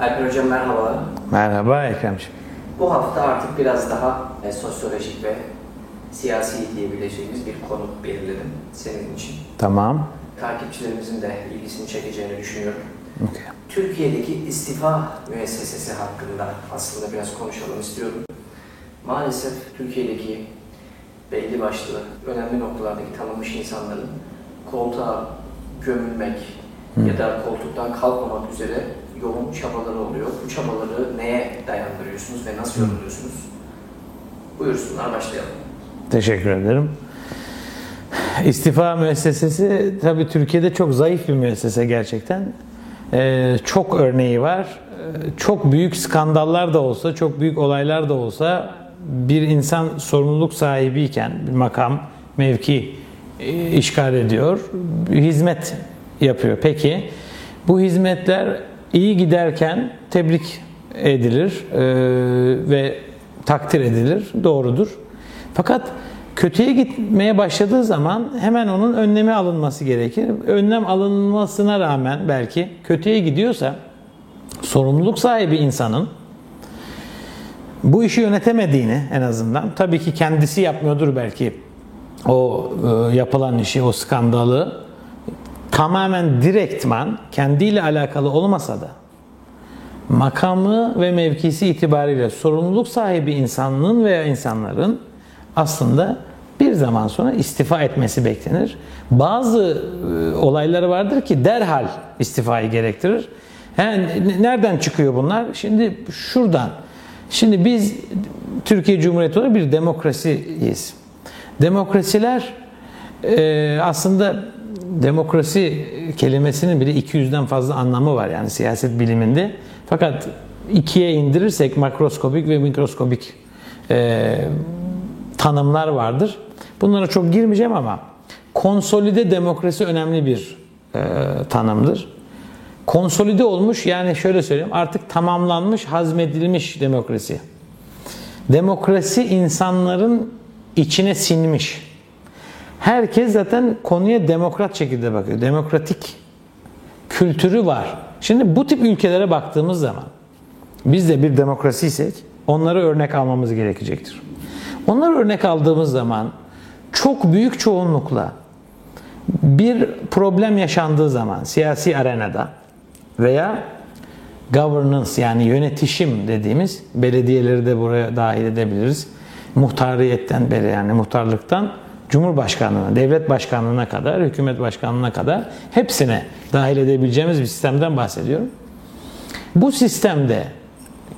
Alper Hocam merhaba. Merhaba Ekremciğim. Bu hafta artık biraz daha e, sosyolojik ve siyasi diyebileceğimiz bir konu belirledim senin için. Tamam. Takipçilerimizin de ilgisini çekeceğini düşünüyorum. Okay. Türkiye'deki istifa müessesesi hakkında aslında biraz konuşalım istiyorum. Maalesef Türkiye'deki belli başlı önemli noktalardaki tanınmış insanların koltuğa gömülmek Hı. ya da koltuktan kalkmamak üzere yoğun çabaları oluyor. Bu çabaları neye dayandırıyorsunuz ve nasıl yorumluyorsunuz? Buyursunlar başlayalım. Teşekkür ederim. İstifa müessesesi tabii Türkiye'de çok zayıf bir müessese gerçekten. Ee, çok örneği var. Ee, çok büyük skandallar da olsa, çok büyük olaylar da olsa bir insan sorumluluk sahibiyken bir makam, mevki e, işgal ediyor, hizmet yapıyor. Peki bu hizmetler iyi giderken tebrik edilir e, ve takdir edilir, doğrudur. Fakat kötüye gitmeye başladığı zaman hemen onun önlemi alınması gerekir. Önlem alınmasına rağmen belki kötüye gidiyorsa sorumluluk sahibi insanın bu işi yönetemediğini en azından tabii ki kendisi yapmıyordur belki o e, yapılan işi, o skandalı tamamen direktman kendiyle alakalı olmasa da makamı ve mevkisi itibariyle sorumluluk sahibi insanlığın veya insanların aslında bir zaman sonra istifa etmesi beklenir. Bazı e, olayları vardır ki derhal istifayı gerektirir. Yani nereden çıkıyor bunlar? Şimdi şuradan. Şimdi biz Türkiye Cumhuriyeti olarak bir demokrasiyiz. Demokrasiler e, aslında demokrasi kelimesinin bile 200'den fazla anlamı var yani siyaset biliminde. Fakat ikiye indirirsek makroskopik ve mikroskopik e, tanımlar vardır. Bunlara çok girmeyeceğim ama konsolide demokrasi önemli bir e, tanımdır. Konsolide olmuş yani şöyle söyleyeyim artık tamamlanmış, hazmedilmiş demokrasi. Demokrasi insanların içine sinmiş. Herkes zaten konuya demokrat şekilde bakıyor. Demokratik kültürü var. Şimdi bu tip ülkelere baktığımız zaman biz de bir demokrasiysek onları örnek almamız gerekecektir. Onları örnek aldığımız zaman çok büyük çoğunlukla bir problem yaşandığı zaman siyasi arenada veya governance yani yönetişim dediğimiz belediyeleri de buraya dahil edebiliriz. Muhtariyetten beri yani muhtarlıktan Cumhurbaşkanlığına, devlet başkanlığına kadar, hükümet başkanlığına kadar hepsine dahil edebileceğimiz bir sistemden bahsediyorum. Bu sistemde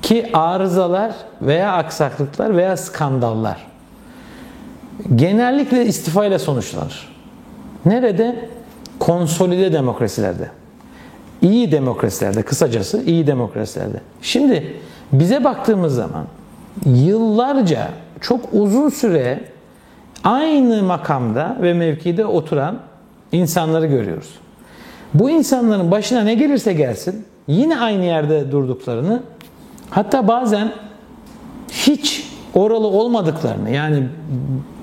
ki arızalar veya aksaklıklar veya skandallar genellikle istifa ile sonuçlanır. Nerede? Konsolide demokrasilerde. İyi demokrasilerde, kısacası iyi demokrasilerde. Şimdi bize baktığımız zaman yıllarca çok uzun süre aynı makamda ve mevkide oturan insanları görüyoruz. Bu insanların başına ne gelirse gelsin yine aynı yerde durduklarını hatta bazen hiç oralı olmadıklarını yani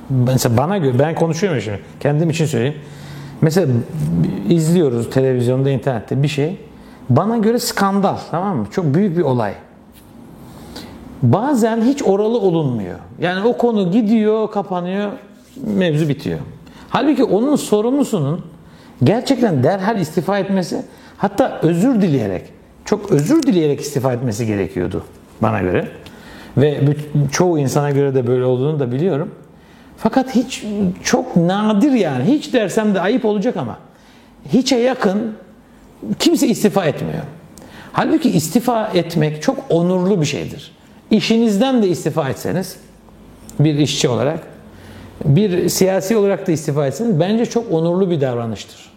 mesela bana göre ben konuşuyorum şimdi kendim için söyleyeyim. Mesela izliyoruz televizyonda internette bir şey. Bana göre skandal tamam mı? Çok büyük bir olay. Bazen hiç oralı olunmuyor. Yani o konu gidiyor, kapanıyor, mevzu bitiyor. Halbuki onun sorumlusunun gerçekten derhal istifa etmesi, hatta özür dileyerek, çok özür dileyerek istifa etmesi gerekiyordu bana göre. Ve çoğu insana göre de böyle olduğunu da biliyorum. Fakat hiç çok nadir yani. Hiç dersem de ayıp olacak ama hiçe yakın kimse istifa etmiyor. Halbuki istifa etmek çok onurlu bir şeydir. İşinizden de istifa etseniz bir işçi olarak bir siyasi olarak da istifa etseniz bence çok onurlu bir davranıştır.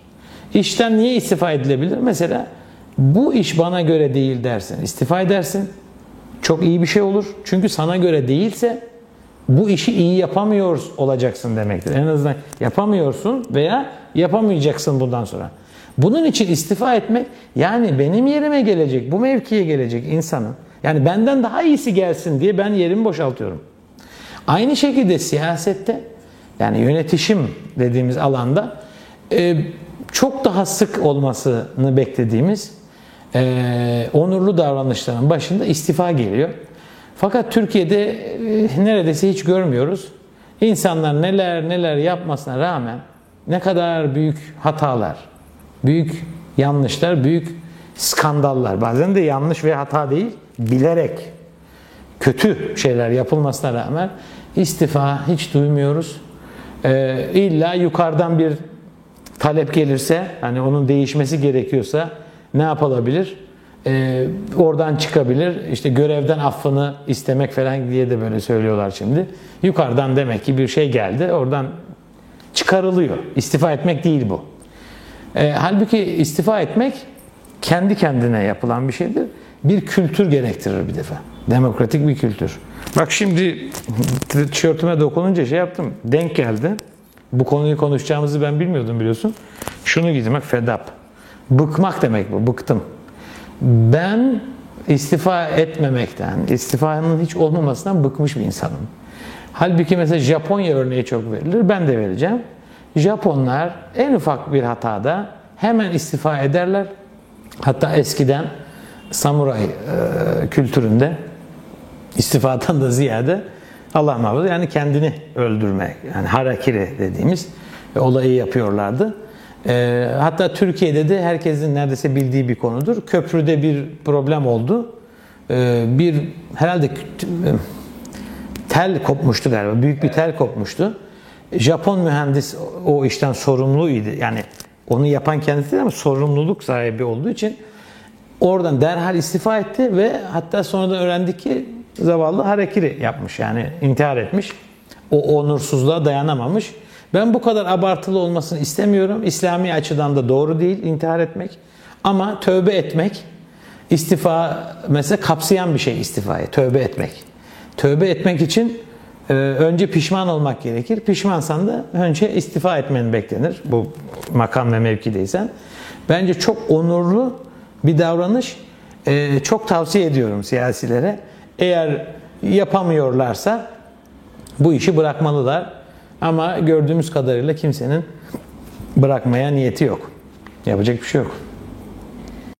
İşten niye istifa edilebilir? Mesela bu iş bana göre değil dersin. istifa edersin. Çok iyi bir şey olur. Çünkü sana göre değilse bu işi iyi yapamıyor olacaksın demektir. En azından yapamıyorsun veya yapamayacaksın bundan sonra. Bunun için istifa etmek yani benim yerime gelecek, bu mevkiye gelecek insanın yani benden daha iyisi gelsin diye ben yerimi boşaltıyorum. Aynı şekilde siyasette yani yönetişim dediğimiz alanda e, çok daha sık olmasını beklediğimiz e, onurlu davranışların başında istifa geliyor. Fakat Türkiye'de e, neredeyse hiç görmüyoruz. İnsanlar neler neler yapmasına rağmen ne kadar büyük hatalar, büyük yanlışlar, büyük skandallar, bazen de yanlış ve hata değil, bilerek kötü şeyler yapılmasına rağmen istifa hiç duymuyoruz. Ee, illa yukarıdan bir talep gelirse, hani onun değişmesi gerekiyorsa ne yapılabilir? Ee, oradan çıkabilir. İşte görevden affını istemek falan diye de böyle söylüyorlar şimdi. Yukarıdan demek ki bir şey geldi. Oradan çıkarılıyor. İstifa etmek değil bu. E, halbuki istifa etmek kendi kendine yapılan bir şeydir. Bir kültür gerektirir bir defa. Demokratik bir kültür. Bak şimdi tişörtüme dokununca şey yaptım. Denk geldi. Bu konuyu konuşacağımızı ben bilmiyordum biliyorsun. Şunu giydim bak fedap. Bıkmak demek bu. Bıktım. Ben istifa etmemekten, istifanın hiç olmamasından bıkmış bir insanım. Halbuki mesela Japonya örneği çok verilir. Ben de vereceğim. Japonlar en ufak bir hatada hemen istifa ederler. Hatta eskiden samuray e, kültüründe istifadan da ziyade Allah muhafaza yani kendini öldürme yani harakiri dediğimiz olayı yapıyorlardı. E, hatta Türkiye'de de herkesin neredeyse bildiği bir konudur. Köprüde bir problem oldu. E, bir herhalde tel kopmuştu galiba. Büyük bir tel kopmuştu. Japon mühendis o işten sorumluydu. Yani onu yapan kendisi değil ama sorumluluk sahibi olduğu için oradan derhal istifa etti ve hatta sonradan öğrendik ki zavallı harekiri yapmış. Yani intihar etmiş. O onursuzluğa dayanamamış. Ben bu kadar abartılı olmasını istemiyorum. İslami açıdan da doğru değil intihar etmek. Ama tövbe etmek istifa mesela kapsayan bir şey istifaya tövbe etmek. Tövbe etmek için önce pişman olmak gerekir. Pişmansan da önce istifa etmen beklenir. Bu makam ve mevkideysen. Bence çok onurlu bir davranış. E, çok tavsiye ediyorum siyasilere. Eğer yapamıyorlarsa bu işi bırakmalılar. Ama gördüğümüz kadarıyla kimsenin bırakmaya niyeti yok. Yapacak bir şey yok.